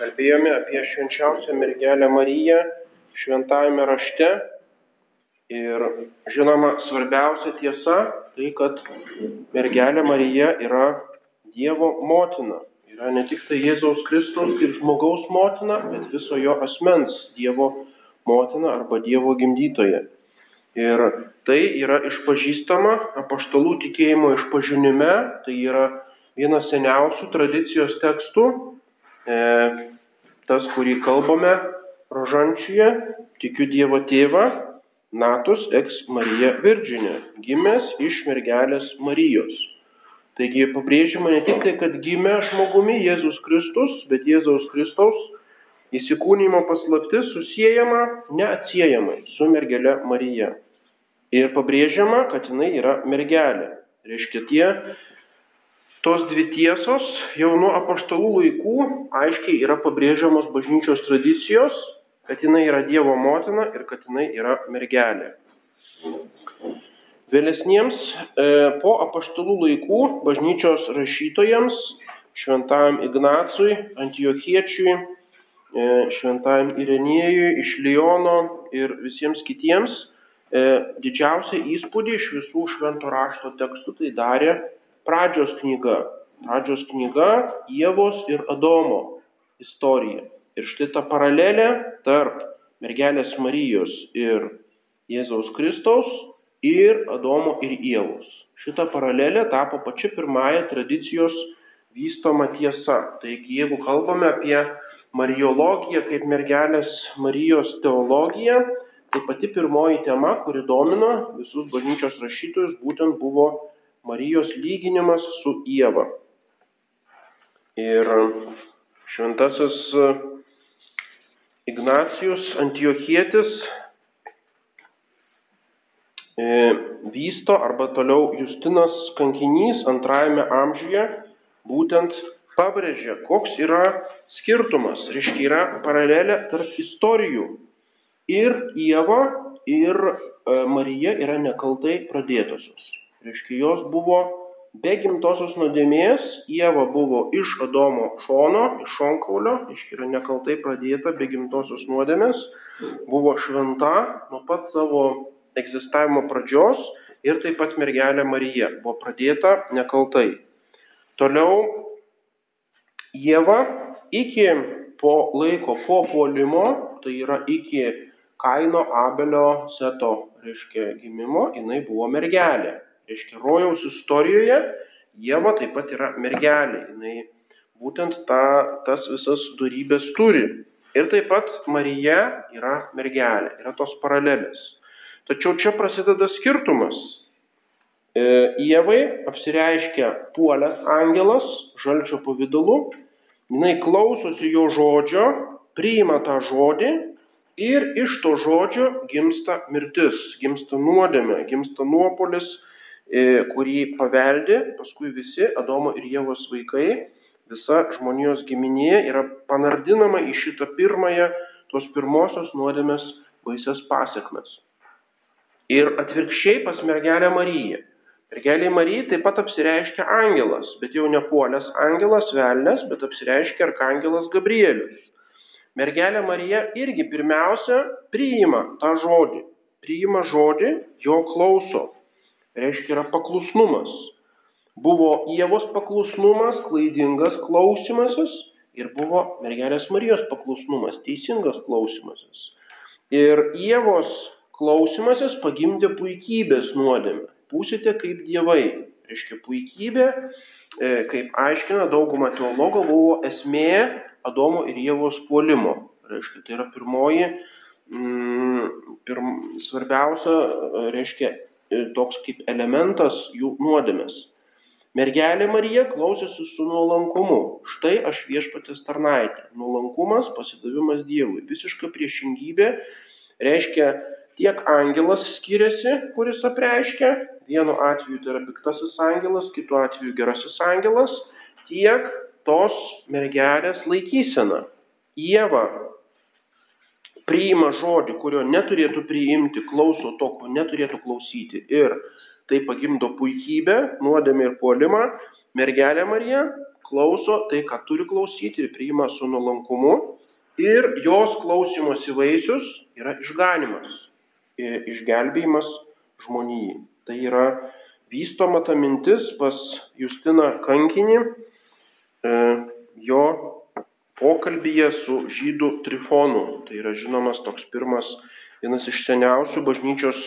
kalbėjome apie švenčiausią mergelę Mariją šventajame rašte. Ir žinoma, svarbiausia tiesa tai, kad mergelė Marija yra Dievo motina. Yra ne tik tai Jėzaus Kristaus kaip žmogaus motina, bet viso jo asmens Dievo motina arba Dievo gimdytoja. Ir tai yra išpažįstama apaštalų tikėjimo išpažinime, tai yra vienas seniausių tradicijos tekstų, tas, kurį kalbame rožančiuje, tikiu Dievo tėvą, Natus ex Marija Virginė, gimęs iš mergelės Marijos. Taigi pabrėžiama ne tik tai, kad gimė žmogumi Jėzus Kristus, bet Jėzaus Kristaus įsikūnymo paslaptis susijęjama neatsiejamai su mergelė Marija. Ir pabrėžiama, kad jinai yra mergelė. Reiškia tie Tos dvi tiesos jau nuo apaštalų laikų aiškiai yra pabrėžiamos bažnyčios tradicijos, kad jinai yra Dievo motina ir kad jinai yra mergelė. Vėlesniems e, po apaštalų laikų bažnyčios rašytojams, šventajam Ignacui, Antiochiečiui, e, šventajam Irenėjui iš Lyono ir visiems kitiems e, didžiausią įspūdį iš visų švento rašto tekstų tai darė pradžios knyga. Pradžios knyga Jėvos ir Adomo istorija. Ir štai ta paralelė tarp mergelės Marijos ir Jėzaus Kristaus ir Adomo ir Jėvos. Šita paralelė tapo pačia pirmąją tradicijos vystoma tiesa. Taigi, jeigu kalbame apie Marijologiją kaip mergelės Marijos teologiją, tai pati pirmoji tema, kuri domino visus bažnyčios rašytojus, būtent buvo Marijos lyginimas su Jėva. Ir šventasis Ignacijus Antiochietis e, vysto arba toliau Justinas kankinys antrajame amžiuje būtent pabrėžia, koks yra skirtumas, reiškia yra paralelė tarp istorijų. Ir Jėva, ir e, Marija yra nekaltai pradėtosios. Reiškia, jos buvo be gimtosios nuodėmės, Jėva buvo iš Adomo šono, iš šonkaulio, reiškia, yra nekaltai pradėta be gimtosios nuodėmės, buvo šventa nuo pat savo egzistavimo pradžios ir taip pat mergelė Marija buvo pradėta nekaltai. Toliau Jėva iki po laiko po puolimo, tai yra iki Kaino Abelio Seto, reiškia, gimimo, jinai buvo mergelė. Reiškia, rojaus istorijoje Jėva taip pat yra mergelė. Jis būtent ta, tas visas darybės turi. Ir taip pat Marija yra mergelė. Yra tos paralelės. Tačiau čia prasideda skirtumas. E, Jėvai apsireiškia puolęs angelas žalčio pavydalu. Jis klausosi jo žodžio, priima tą žodį ir iš to žodžio gimsta mirtis, gimsta nuodėmė, gimsta nuopolis E, kurį paveldi paskui visi Adomo ir Jėvos vaikai, visa žmonijos giminė yra panardinama į šitą pirmąją, tos pirmosios nuodėmės baisias pasiekmes. Ir atvirkščiai pas mergelę Mariją. Mergelė Marija taip pat apsireiškia angelas, bet jau nepuolęs angelas velnės, bet apsireiškia arkangelas Gabrielius. Mergelė Marija irgi pirmiausia priima tą žodį, priima žodį, jo klauso reiškia yra paklusnumas. Buvo Jėvos paklusnumas, klaidingas klausimasis ir buvo mergelės Marijos paklusnumas, teisingas klausimasis. Ir Jėvos klausimasis pagimdė puikybės nuodėmę. Būsite kaip dievai. Reiškia puikybė, e, kaip aiškina dauguma teologų, buvo esmė Adomo ir Jėvos puolimo. Reiškia, tai yra pirmoji, mm, pirm, svarbiausia, reiškia, toks kaip elementas jų nuodėmės. Mergelė Marija klausėsi su nuolankumu. Štai aš viešpatės tarnaitė. Nuolankumas, pasidavimas Dievui. Visiška priešingybė reiškia tiek angelas skiriasi, kuris apreiškia, vienu atveju tai yra piktasis angelas, kitu atveju gerasis angelas, tiek tos mergelės laikysena. Jėva priima žodį, kurio neturėtų priimti, klauso to, ko neturėtų klausyti ir tai pagimdo puikybę, nuodėmę ir puolimą, mergelė Marija klauso tai, ką turi klausyti ir priima su nuolankumu. Ir jos klausimosi vaisius yra išganimas, išgelbėjimas žmonijai. Tai yra vystoma ta mintis pas Justiną Kankinį, e, jo pokalbyje su žydų trifonu. Tai yra žinomas toks pirmas, vienas iš seniausių bažnyčios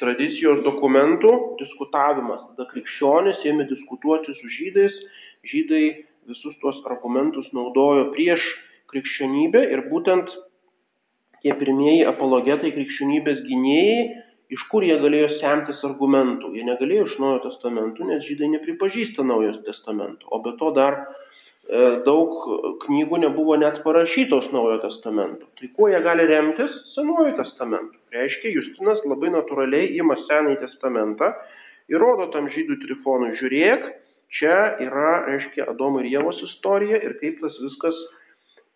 tradicijos dokumentų diskutavimas. Tada krikščionis ėmė diskutuoti su žydais, žydai visus tuos argumentus naudojo prieš krikščionybę ir būtent tie pirmieji apologetai krikščionybės gynėjai, iš kur jie galėjo semtis argumentų. Jie negalėjo iš Naujojo testamento, nes žydai nepripažįsta Naujojo testamento. O be to dar daug knygų nebuvo net parašytos Naujojo testamento. Tai kuo jie gali remtis? Senuoju testamentu. Reiškia, Justinas labai natūraliai ima Senąjį testamentą ir rodo tam žydų trifonui, žiūrėk, čia yra, reiškia, Adomo ir Jėvos istorija ir kaip tas viskas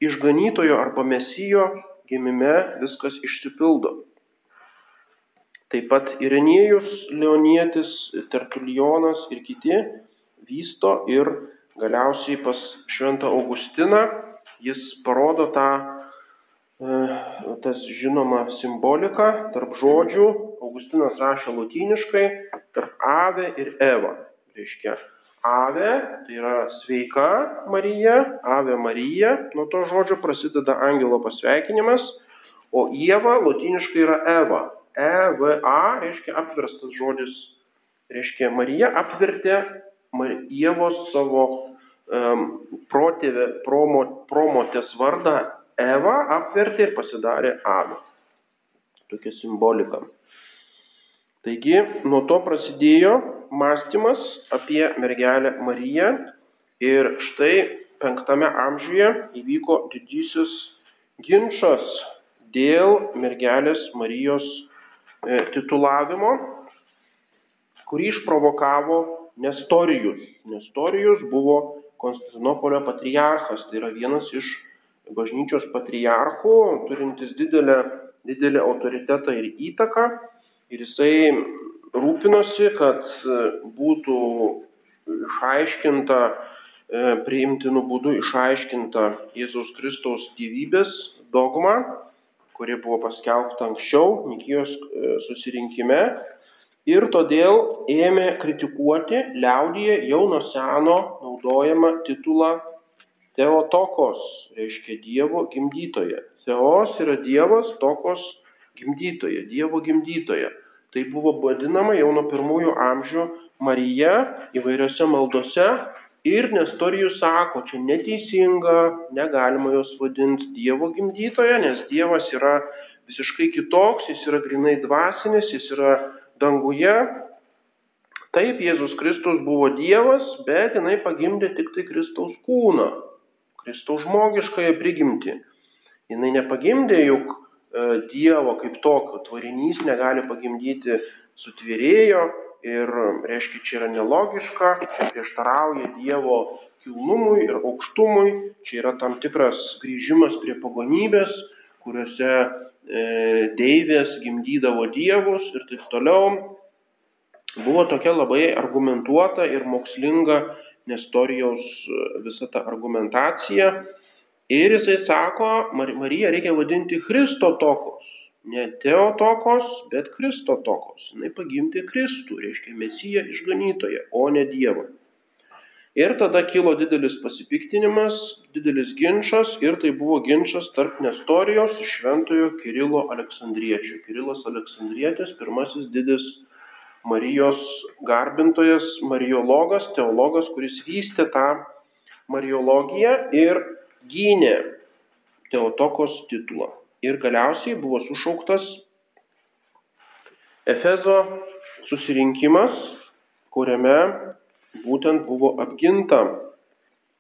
išganytojo arba mesijo gimime viskas išsipildo. Taip pat Irenėjus, Leonietis, Tertulionas ir kiti vysto ir Galiausiai pas Šventą Augustiną jis parodo tą, e, tas žinoma simbolika tarp žodžių. Augustinas rašė lotyniškai tarp Ave ir Eva. Reiškia, Ave tai yra sveika Marija, Ave Marija, nuo to žodžio prasideda angelo pasveikinimas, o Ieva lotyniškai yra Eva. EVA reiškia apverstas žodis, reiškia Marija apvertė Ievos savo um, protėvė, promo, promotės vardą Eva apvertė ir pasidarė Ava. Tokia simbolika. Taigi nuo to prasidėjo mąstymas apie mergelę Mariją ir štai penktame amžiuje įvyko didysis ginčas dėl mergelės Marijos e, titulavimo, kurį išprovokavo Nestorijus. Nestorijus buvo Konstantinopolio patriarchas, tai yra vienas iš bažnyčios patriarchų, turintis didelę, didelį autoritetą ir įtaką. Ir jisai rūpinosi, kad būtų išaiškinta, e, priimtinu būdu išaiškinta Jėzaus Kristaus gyvybės dogma, kuri buvo paskelbta anksčiau Nikijos e, susirinkime ir todėl ėmė kritikuoti liaudyje jau nuo seno naudojamą titulą Teotokos, reiškia Dievo gimdytoja. Teos yra Dievas, tokos gimdytoja, Dievo gimdytoja. Tai buvo vadinama jau nuo pirmųjų amžių Marija įvairiose maldose ir Nestorijus sako, čia neteisinga, negalima jos vadinti Dievo gimdytoja, nes Dievas yra visiškai kitoks, jis yra grinai dvasinis, jis yra danguje. Taip, Jėzus Kristus buvo Dievas, bet jinai pagimdė tik tai Kristaus kūną, Kristaus žmogiškąją prigimtį. Jinai nepagimdė juk e, Dievo kaip tokio, tvarinys negali pagimdyti sutvėrėjo ir, reiškia, čia yra nelogiška, čia prieštarauja Dievo kilnumui ir aukštumui, čia yra tam tikras grįžimas prie pagonybės, kuriuose deivės gimdydavo dievus ir taip toliau. Buvo tokia labai argumentuota ir mokslinga Nestorijaus e, visa ta argumentacija. Ir jisai sako, Mariją reikia vadinti Kristotokos. Ne Teotokos, bet Kristotokos. Jis pagimdė Kristų, reiškia Mesiją išganytoje, o ne Dievą. Ir tada kilo didelis pasipiktinimas, didelis ginčas ir tai buvo ginčas tarp Nestorijos ir Šventojo Kirilo Aleksandriečio. Kirilas Aleksandrietis, pirmasis didis Marijos garbintojas, mariologas, teologas, kuris vystė tą mariologiją ir gynė Teotokos titulą. Ir galiausiai buvo sušauktas Efezo susirinkimas, kuriame būtent buvo apginta,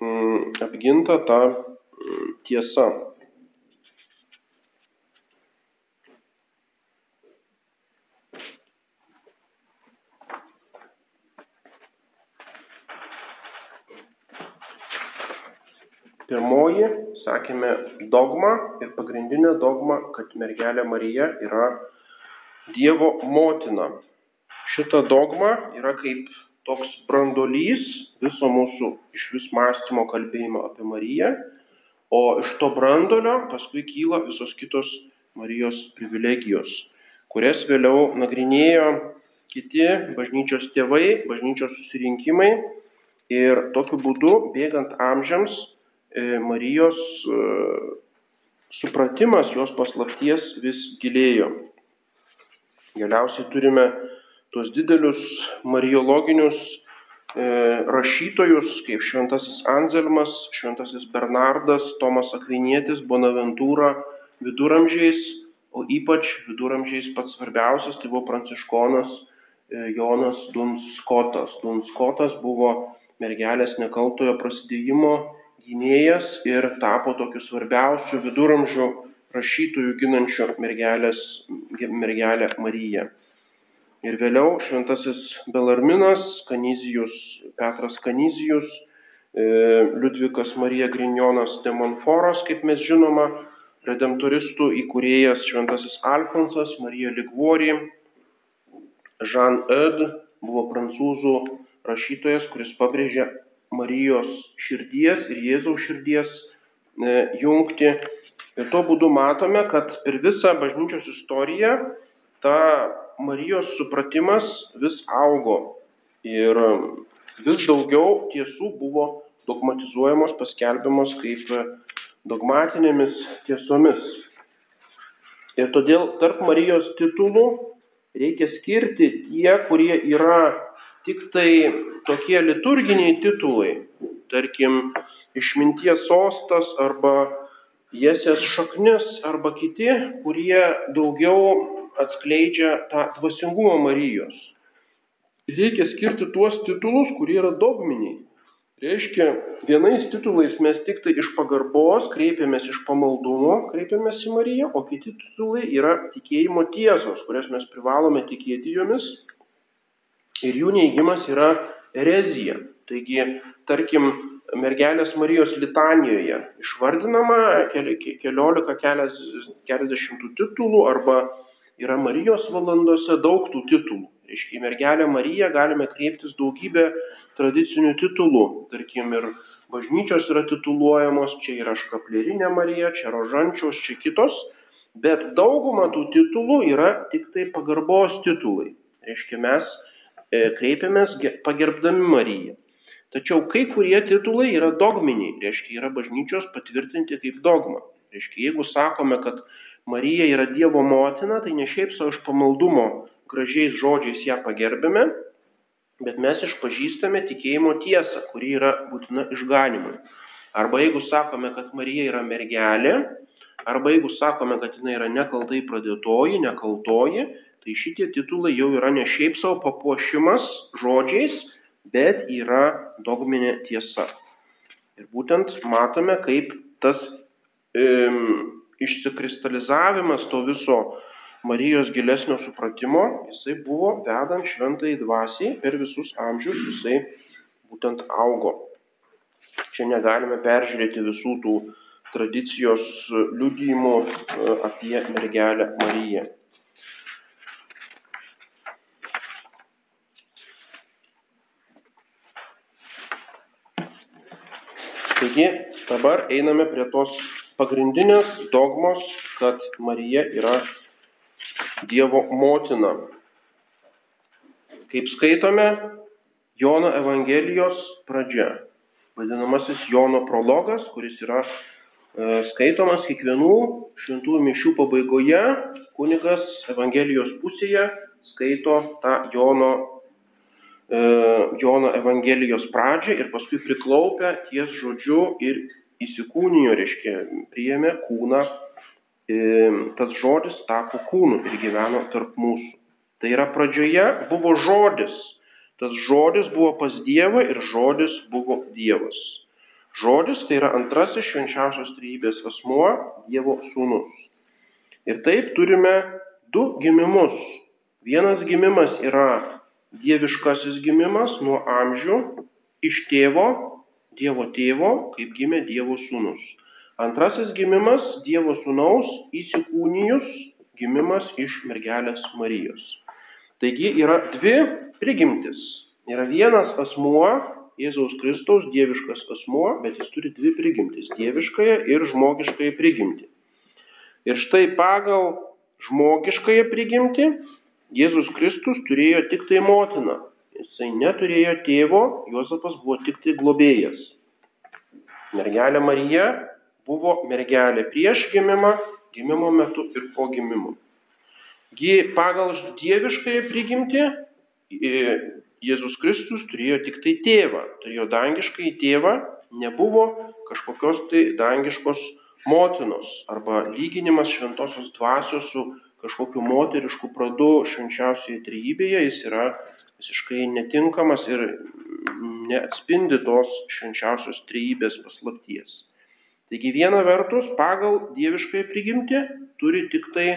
mm, apginta ta mm, tiesa. Pirmoji, sakėme, dogma ir pagrindinė dogma, kad mergelė Marija yra Dievo motina. Šita dogma yra kaip toks brandolys viso mūsų iš vis mąstymo kalbėjimo apie Mariją, o iš to brandolio paskui kyla visos kitos Marijos privilegijos, kurias vėliau nagrinėjo kiti bažnyčios tėvai, bažnyčios susirinkimai ir tokiu būdu, bėgant amžiams, e, Marijos e, supratimas jos paslapties vis gilėjo. Galiausiai turime tuos didelius mariologinius e, rašytojus, kaip Šventasis Anzelmas, Šventasis Bernardas, Tomas Akvinietis, Bonaventūra viduramžiais, o ypač viduramžiais pats svarbiausias tai buvo pranciškonas e, Jonas Dunskotas. Dunskotas buvo mergelės nekaltojo prasidėjimo gynėjas ir tapo tokiu svarbiausiu viduramžių rašytojų ginančių mergelės, mergelę Mariją. Ir vėliau šventasis Belarminas, Kanizijus, Petras Kanizijus, e, Liudvikas Marija Grignonas de Monforas, kaip mes žinoma, redemptoristų įkūrėjas šventasis Alfonsas, Marija Ligvorį, Jean Ed buvo prancūzų rašytojas, kuris pabrėžė Marijos širdies ir Jėzaus širdies e, jungti. Ir tuo būdu matome, kad per visą bažnyčios istoriją ta Marijos supratimas vis augo ir vis daugiau tiesų buvo dogmatizuojamos, paskelbiamos kaip dogmatinėmis tiesomis. Ir todėl tarp Marijos titulų reikia skirti tie, kurie yra tik tai tokie liturginiai titulai, tarkim, išminties sostas arba jesės šaknis arba kiti, kurie daugiau atskleidžia tą dvasingumą Marijos. Reikia skirti tuos titulus, kurie yra dogminiai. Reiškia, vienais titulais mes tik tai iš pagarbos kreipiamės iš pamaldumo, kreipiamės į Mariją, o kiti titulai yra tikėjimo tiesos, kurias mes privalome tikėti jomis. Ir jų neigimas yra erezija. Taigi, tarkim, mergelės Marijos litanijoje išvardinama keliolika keliasdešimt titulų arba yra Marijos valandose daug tų titulų. Reiškia, į mergelę Mariją galime kreiptis daugybę tradicinių titulų. Tarkim, ir bažnyčios yra tituluojamos, čia yra škaplerinė Marija, čia rožančiaus, čia kitos, bet dauguma tų titulų yra tik tai pagarbos titulai. Reiškia, mes e, kreipiamės pagerbdami Mariją. Tačiau kai kurie titulai yra dogminiai, reiškia, yra bažnyčios patvirtinti kaip dogma. Reiškia, jeigu sakome, kad Marija yra Dievo motina, tai ne šiaip savo iš pamaldumo gražiais žodžiais ją pagerbėme, bet mes išpažįstame tikėjimo tiesą, kuri yra būtina išganimui. Arba jeigu sakome, kad Marija yra mergelė, arba jeigu sakome, kad jinai yra nekaltai pradėtoji, nekaltoji, tai šitie titulai jau yra ne šiaip savo papuošimas žodžiais, bet yra dogminė tiesa. Ir būtent matome, kaip tas um, išsikristalizavimas to viso Marijos gilesnio supratimo, jisai buvo vedant šventai dvasiai per visus amžius, jisai būtent augo. Čia negalime peržiūrėti visų tų tradicijos liudijimų e, apie mergelę Mariją. Taigi dabar einame prie tos pagrindinės dogmos, kad Marija yra Dievo motina. Kaip skaitome, Jono Evangelijos pradžia, vadinamasis Jono prologas, kuris yra e, skaitomas kiekvienų šventųjų mišių pabaigoje, kunigas Evangelijos pusėje skaito tą Jono, e, Jono Evangelijos pradžią ir paskui priklaupia ties žodžiu ir įsikūnijo, reiškia, priėmė kūną, e, tas žodis tapo kūnu ir gyveno tarp mūsų. Tai yra pradžioje buvo žodis, tas žodis buvo pas Dievą ir žodis buvo Dievas. Žodis tai yra antrasis švenčiausios trybės asmuo, Dievo sūnus. Ir taip turime du gimimus. Vienas gimimas yra dieviškasis gimimas nuo amžių iš tėvo Dievo tėvo, kaip gimė Dievo sūnus. Antrasis gimimas Dievo sūnaus įsikūnijus gimimas iš mergelės Marijos. Taigi yra dvi prigimtis. Yra vienas asmuo, Jėzaus Kristaus dieviškas asmuo, bet jis turi dvi prigimtis - dieviškąją ir žmogiškąją prigimtį. Ir štai pagal žmogiškąją prigimtį Jėzus Kristus turėjo tik tai motiną. Jisai neturėjo tėvo, Juozapas buvo tik tai globėjas. Mergelė Marija buvo mergelė prieš gimimą, gimimo metu ir po gimimo. Ji pagal dieviškąją prigimtį Jėzus Kristus turėjo tik tai tėvą, turėjo dangiškai tėvą, nebuvo kažkokios tai dangiškos motinos arba lyginimas šventosios dvasios su kažkokiu moterišku pradu švenčiausioje trejybėje, jis yra visiškai netinkamas ir neatspindi tos švenčiausios trejybės paslapties. Taigi viena vertus, pagal dieviškąją prigimtį turi tik tai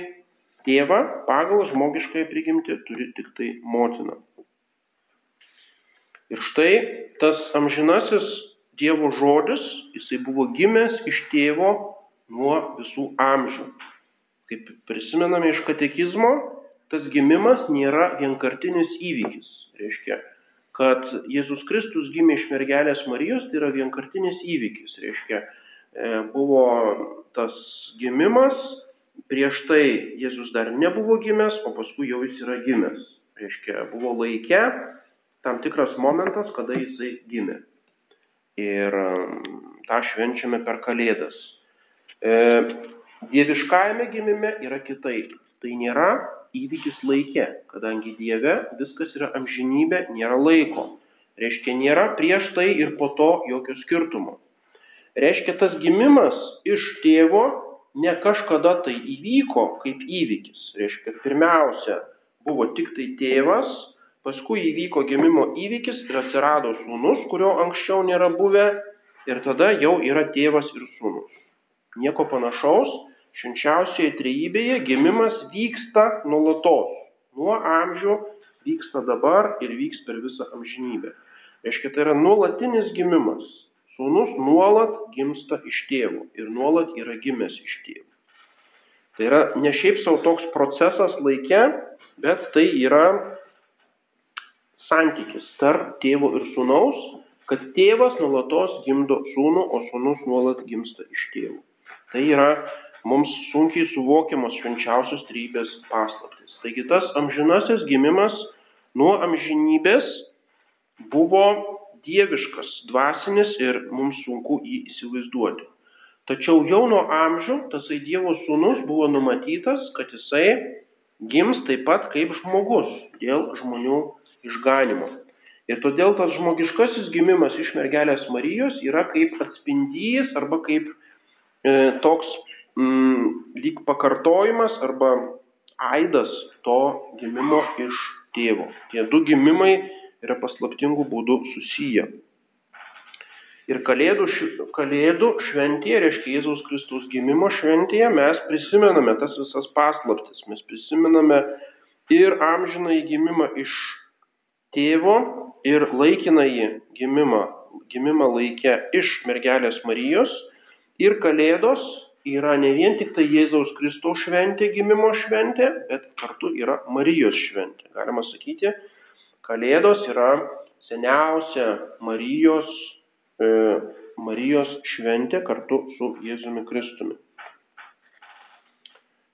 tėvą, pagal žmogiškąją prigimtį turi tik tai motiną. Ir štai tas amžinasis Dievo žodis, jisai buvo gimęs iš tėvo nuo visų amžių. Kaip prisimename iš katekizmo, tas gimimas nėra vienkartinis įvykis. Reiškia, kad Jėzus Kristus gimė iš mergelės Marijos, tai yra vienkartinis įvykis. Reiškia, e, buvo tas gimimas, prieš tai Jėzus dar nebuvo gimęs, o paskui jau jis yra gimęs. Reiškia, buvo laike, tam tikras momentas, kada jisai gimė. Ir um, tą švenčiame per Kalėdas. E, dieviškajame gimime yra kitaip. Tai nėra įvykis laike, kadangi Dieve viskas yra amžinybė, nėra laiko. Reiškia, nėra prieš tai ir po to jokio skirtumo. Reiškia, tas gimimas iš tėvo ne kažkada tai įvyko kaip įvykis. Reiškia, pirmiausia buvo tik tai tėvas, Paskui įvyko gimimo įvykis ir atsirado sūnus, kurio anksčiau nėra buvę, ir tada jau yra tėvas ir sūnus. Nieko panašaus, švenčiausioje trejybėje gimimas vyksta nuolatos. Nuo amžių vyksta dabar ir vyks per visą amžinybę. Reiškia, tai yra nuolatinis gimimas. Sūnus nuolat gimsta iš tėvų ir nuolat yra gimęs iš tėvų. Tai yra ne šiaip savo toks procesas laike, bet tai yra santykis tarp tėvo ir sūnaus, kad tėvas nuolatos gimdo sūnų, o sūnus nuolat gimsta iš tėvų. Tai yra mums sunkiai suvokiamos švenčiausios trybės paslaptis. Taigi tas amžinasis gimimas nuo amžinybės buvo dieviškas, dvasinis ir mums sunku jį įsivaizduoti. Tačiau jau nuo amžių tasai Dievo sūnus buvo numatytas, kad jisai gims taip pat kaip žmogus dėl žmonių išganimo. Ir todėl tas žmogiškasis gimimas iš mergelės Marijos yra kaip atspindys arba kaip e, toks mm, lyg pakartojimas arba aidas to gimimo iš tėvo. Tie du gimimai yra paslaptingų būdų susiję. Ir kalėdų, kalėdų šventėje, reiškia Jėzaus Kristaus gimimo šventėje, mes prisimename tas visas paslaptis. Mes prisimename ir amžiną įgimimą iš tėvo ir laikinąjį gimimą, gimimą laikę iš mergelės Marijos ir Kalėdos yra ne vien tik tai Jėzaus Kristaus šventė, gimimo šventė, bet kartu yra Marijos šventė. Galima sakyti, Kalėdos yra seniausia Marijos, e, Marijos šventė kartu su Jėzumi Kristumi.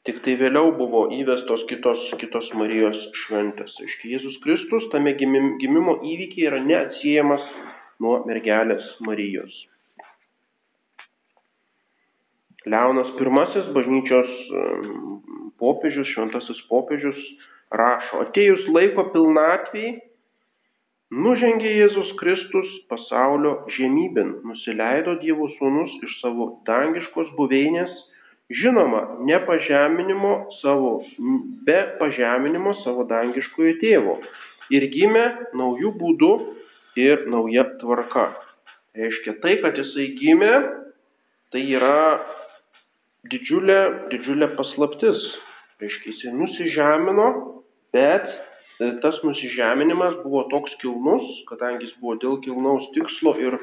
Tik tai vėliau buvo įvestos kitos, kitos Marijos šventės. Aiškiai, Jėzus Kristus tame gimimo įvykiai yra neatsiejamas nuo mergelės Marijos. Leonas I, bažnyčios popiežius, šventasis popiežius, rašo, atėjus laiko pilnatviai, nužengė Jėzus Kristus pasaulio žemybin, nusileido Dievo sūnus iš savo dangiškos buveinės Žinoma, ne pažeminimo savo, be pažeminimo savo dangiškojo tėvo. Ir gimė naujų būdų ir nauja tvarka. Reiškia, tai, kad jisai gimė, tai yra didžiulė, didžiulė paslaptis. Reiškia, jisai nusižemino, bet tas nusižeminimas buvo toks kilnus, kadangi jis buvo dėl kilnaus tikslo ir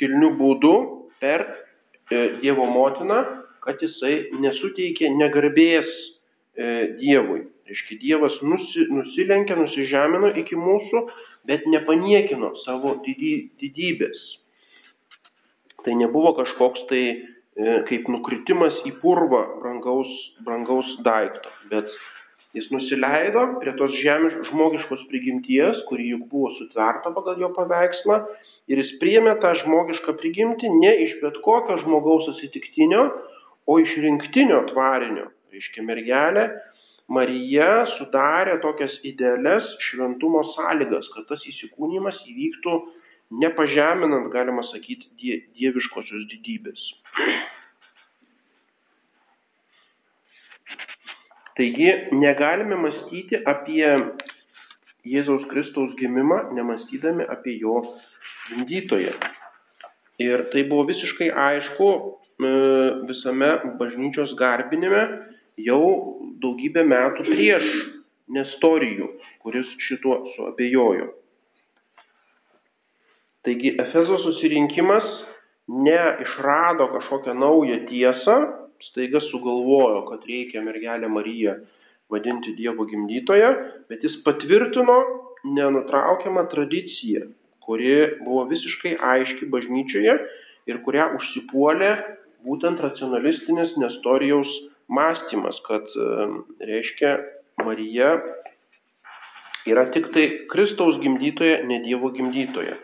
kilnių būdų per e, Dievo motiną, kad jisai nesuteikė negarbės e, Dievui. Reiškia, Dievas nusi, nusilenkė, nusižemino iki mūsų, bet nepaniekino savo didy, didybės. Tai nebuvo kažkoks tai kaip nukritimas į purvą brangaus, brangaus daikto, bet jis nusileido prie tos žemės žmogiškos prigimties, kuri juk buvo sutverta pagal jo paveikslą, ir jis priėmė tą žmogišką prigimtį ne iš bet kokio žmogaus atsitiktinio, o iš rinktinio tvarinio. Reiškia, mergelė Marija sudarė tokias idealias šventumo sąlygas, kad tas įsikūnymas įvyktų nepažeminant, galima sakyti, die, dieviškosios didybės. Taigi negalime mąstyti apie Jėzaus Kristaus gimimą, nemastydami apie jo gimdytoją. Ir tai buvo visiškai aišku e, visame bažnyčios garbinime jau daugybę metų prieš Nestorijų, kuris šituo suabejojo. Taigi Efezo susirinkimas neišrado kažkokią naują tiesą, staiga sugalvojo, kad reikia mergelę Mariją vadinti Dievo gimdytoje, bet jis patvirtino nenutraukiamą tradiciją, kuri buvo visiškai aiški bažnyčioje ir kurią užsipuolė būtent racionalistinis Nestorijaus mąstymas, kad reiškia Marija yra tik tai Kristaus gimdytoja, ne Dievo gimdytoja.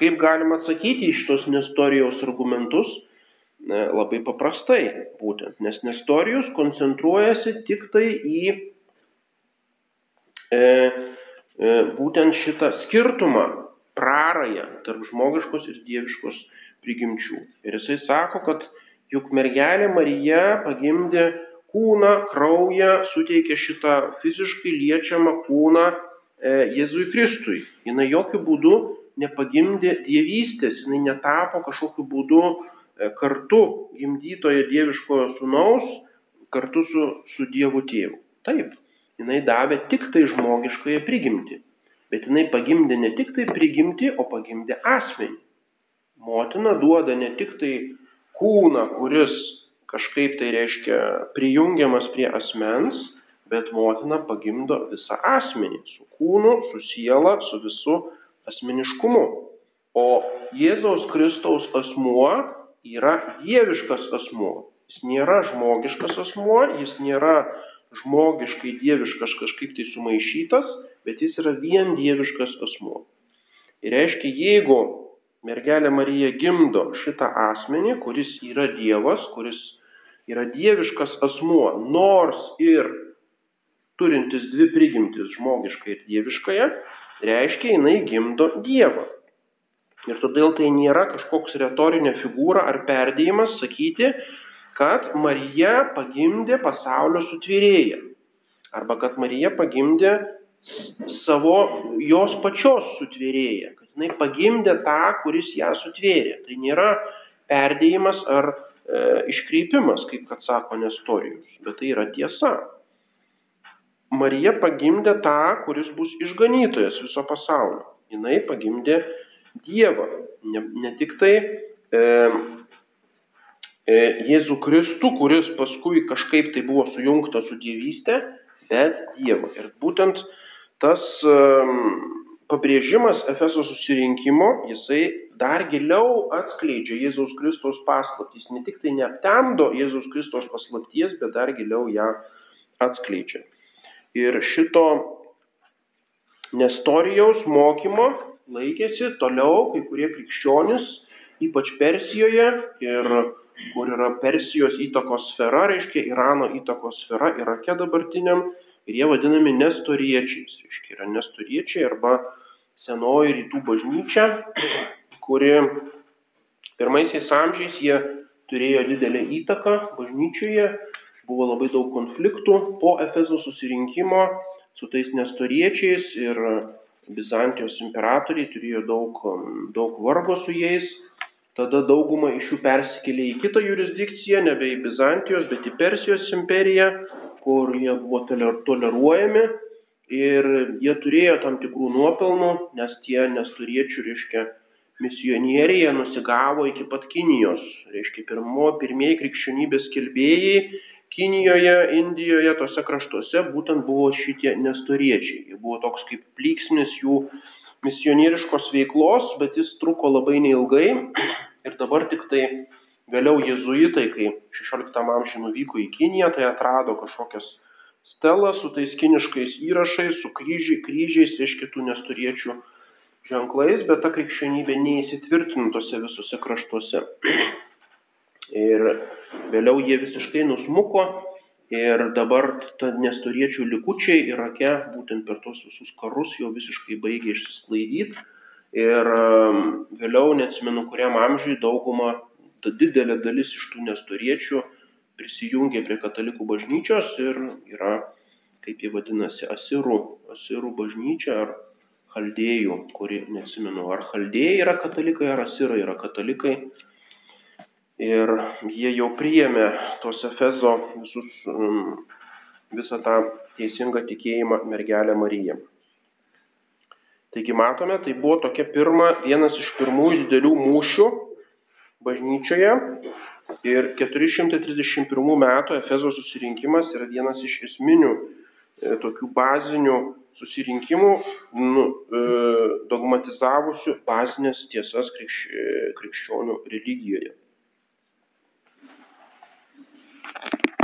Kaip galima atsakyti į šitos Nestorijos argumentus? Labai paprastai būtent, nes Nestorijus koncentruojasi tik tai į e, e, būtent šitą skirtumą, prarąją tarp žmogiškos ir dieviškos prigimčių. Ir jisai sako, kad juk mergelė Marija pagimdė kūną, kraują, suteikė šitą fiziškai liečiamą kūną e, Jėzui Kristui. Jis jokių būdų nepagimdė dievystės, jinai netapo kažkokiu būdu e, kartu gimdytoje dieviškojo sunaus, kartu su, su Dievu tėvu. Taip, jinai davė tik tai žmogiškąją prigimtį. Bet jinai pagimdė ne tik tai prigimtį, o pagimdė asmenį. Motina duoda ne tik tai kūną, kuris kažkaip tai reiškia prijungiamas prie asmens, bet motina pagimdo visą asmenį su kūnu, su siela, su visu asmeniškumu. O Jėzaus Kristaus asmuo yra dieviškas asmuo. Jis nėra žmogiškas asmuo, jis nėra žmogiškai dieviškas kažkaip tai sumaišytas, bet jis yra vien dieviškas asmuo. Ir reiškia, jeigu mergelė Marija gimdo šitą asmenį, kuris yra Dievas, kuris yra dieviškas asmuo, nors ir turintis dvi prigimtis žmogiškai ir dieviškąją, reiškia, jinai gimdo Dievą. Ir todėl tai nėra kažkoks retorinė figūra ar perdėjimas sakyti, kad Marija pagimdė pasaulio sutvėrėją. Arba kad Marija pagimdė savo jos pačios sutvėrėją, kad jinai pagimdė tą, kuris ją sutvėrė. Tai nėra perdėjimas ar e, iškreipimas, kaip kad sako Nestorijus, bet tai yra tiesa. Marija pagimdė tą, kuris bus išganytojas viso pasaulio. Jinai pagimdė Dievą. Ne, ne tik tai e, e, Jėzų Kristų, kuris paskui kažkaip tai buvo sujungta su dievystė, bet Dievą. Ir būtent tas pabrėžimas Efeso susirinkimo, jisai dar giliau atskleidžia Jėzaus Kristaus paslaptys. Ne tik tai neaptemdo Jėzaus Kristaus paslapties, bet dar giliau ją atskleidžia. Ir šito Nestorijaus mokymo laikėsi toliau kai kurie krikščionis, ypač Persijoje ir kur yra Persijos įtakos sfera, reiškia Irano įtakos sfera Irake dabartiniam ir jie vadinami nestoriečiais. Reiškia, yra nestoriečiai arba senoji rytų bažnyčia, kuri pirmaisiais amžiais jie turėjo didelę įtaką bažnyčioje, buvo labai daug konfliktų po Efezo susirinkimo su tais nestoriečiais ir Bizantijos imperatoriai turėjo daug, daug vargo su jais. Tada dauguma iš jų persikėlė į kitą jurisdikciją, nebe į Bizantijos, bet į Persijos imperiją kur jie buvo toleruojami ir jie turėjo tam tikrų nuopelnų, nes tie nesturiečių, reiškia, misionieriai jie nusigavo iki pat Kinijos. Reiškia, pirmo, pirmieji krikščionybės kelbėjai Kinijoje, Indijoje, tose kraštuose būtent buvo šitie nestoriečiai. Jie buvo toks kaip plyksnis jų misionieriškos veiklos, bet jis truko labai neilgai ir dabar tik tai vėliau jezuitai, kai 16 amžiuje nuvyko į Kiniją, tai atrado kažkokias stelas su tais kiniškais įrašais, su kryžiai, kryžiais, reiškia tų nesturiečių ženklais, bet ta krikščionybė neįsitvirtino tose visose kraštuose. Ir vėliau jie visiškai nusmuko ir dabar nestoriečių likučiai Irake būtent per tos visus karus jau visiškai baigė išsisklaidyti. Ir um, vėliau, neatsimenu kuriam amžiui, dauguma, ta didelė dalis iš tų nestoriečių prisijungė prie katalikų bažnyčios ir yra, kaip jie vadinasi, asirų, asirų bažnyčia ar chaldėjų, kuri, neatsimenu, ar chaldėjai yra katalikai, ar asirai yra katalikai. Ir jie jau priėmė tos Efezo visus, um, visą tą teisingą tikėjimą mergelę Mariją. Taigi matome, tai buvo tokia pirma, vienas iš pirmųjų didelių mūšių bažnyčioje. Ir 431 metų Efezo susirinkimas yra vienas iš esminių e, tokių bazinių susirinkimų nu, e, dogmatizavusių bazinės tiesas e, krikščionių religijoje.